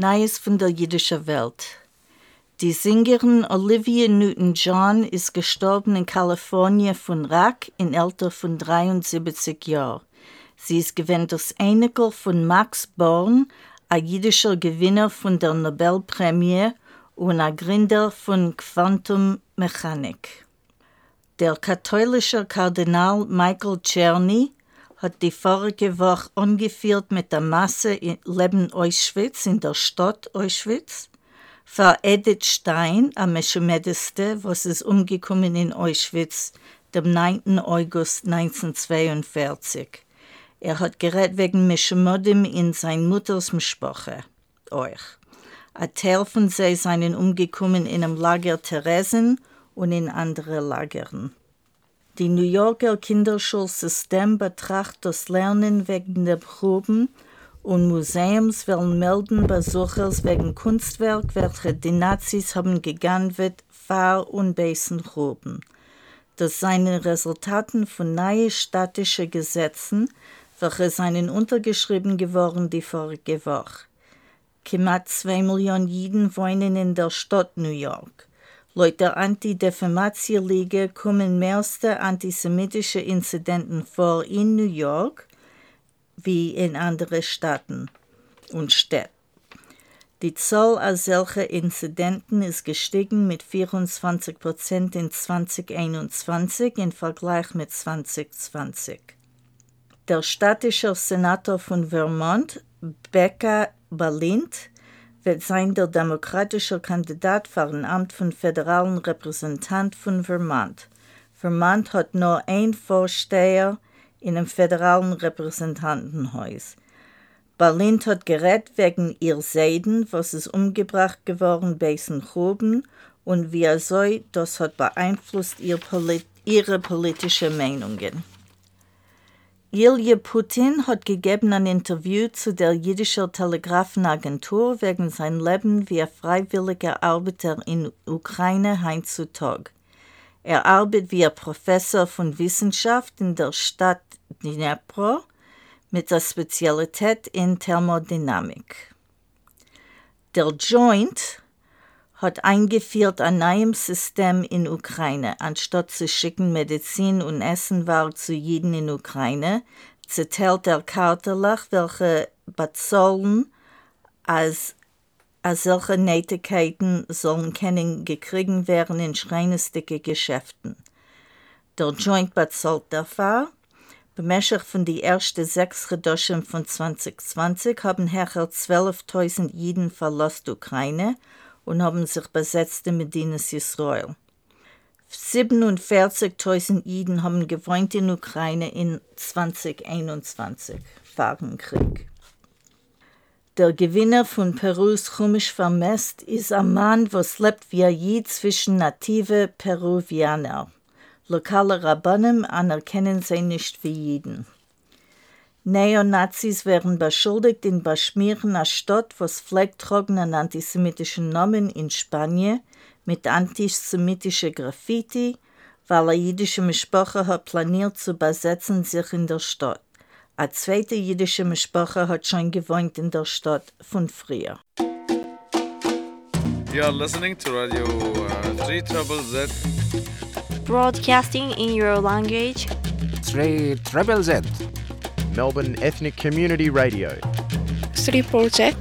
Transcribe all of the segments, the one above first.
Neues von der jüdischen Welt. Die Sängerin Olivia Newton-John ist gestorben in Kalifornien von Rack in Alter von 73 Jahren. Sie ist gewähnt das Enkel von Max Born, ein jüdischer Gewinner von der Nobelprämie und ein Gründer von Quantum Mechanik. Der katholische Kardinal Michael Czerny hat die vorige Woche angeführt mit der Masse in Leben Auschwitz in der Stadt Auschwitz. Für Edith Stein, am Meschemedeste, was ist umgekommen in Auschwitz, dem 9. August 1942. Er hat gerät wegen Meschemodim in sein Mutters Sprache. Euch. Ein Teil von sie seien umgekommen in einem Lager Theresen und in andere Lagern. Die New Yorker Kinderschulsystem betrachtet das Lernen wegen der Proben und Museums wollen melden Besuchers wegen Kunstwerk, welche die Nazis haben gegangen Fahr- und Besenproben. Das seien Resultaten von neuen statischen Gesetzen, welche seien untergeschrieben geworden die vorige Woche. Knapp zwei Millionen Jiden wohnen in der Stadt New York. Laut der Anti-Defamation-Liga kommen mehrste antisemitische Inzidenten vor in New York wie in anderen Staaten und Städten. Die Zahl als solcher Inzidenten ist gestiegen mit 24 Prozent in 2021 im Vergleich mit 2020. Der städtische Senator von Vermont, Becca Balint, wird sein der demokratische Kandidat für ein Amt von föderalen Repräsentant von Vermont. Vermont hat nur ein Vorsteher in einem föderalen Repräsentantenhaus. Berlin hat gerät wegen ihr Seiden, was ist umgebracht geworden bei Gruben und wie er soll, das hat beeinflusst ihre politische Meinungen. Ilja Putin hat gegeben ein Interview zu der jüdischen Telegrafenagentur wegen sein Leben wie ein freiwilliger Arbeiter in Ukraine heutzutage. Er arbeitet wie ein Professor von Wissenschaft in der Stadt Dnipro mit der Spezialität in Thermodynamik. Der Joint hat eingeführt ein neues System in Ukraine. Anstatt zu schicken Medizin und Essenware zu jedem in Ukraine, zerteilt er Kartelach, welche bezahlen, als, als solche Nätigkeiten sollen können gekriegt werden in schreinestige Geschäften. Der Joint bezahlt dafür. Bemäßig von den ersten sechs Redoschen von 2020 haben herrscher 12.000 Jiden verlassen Ukraine und haben sich besetzt in Medinas Israel. 47.000 Jiden haben gewohnt in Ukraine in 2021, fahren Krieg. Der Gewinner von Perus Chumisch vermisst ist ein Mann, was lebt wie je zwischen native Peruvianer. Lokale Rabbanim anerkennen sie nicht wie Jiden. Neonazis werden beschuldigt in Beschmieren einer Stadt, was pflegt trockenen antisemitischen Namen in Spanien mit antisemitischen Graffiti, weil eine jüdische Mischproche hat planiert zu besetzen sich in der Stadt. Eine zweite jüdische Mischproche hat schon gewohnt in der Stadt von früher. You are listening to Radio uh, 3 Trouble Z. Broadcasting in your language. 3 Triple Z. Melbourne Ethnic Community Radio. 3 Z.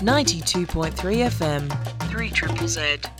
92.3 FM. 3 Triple Z.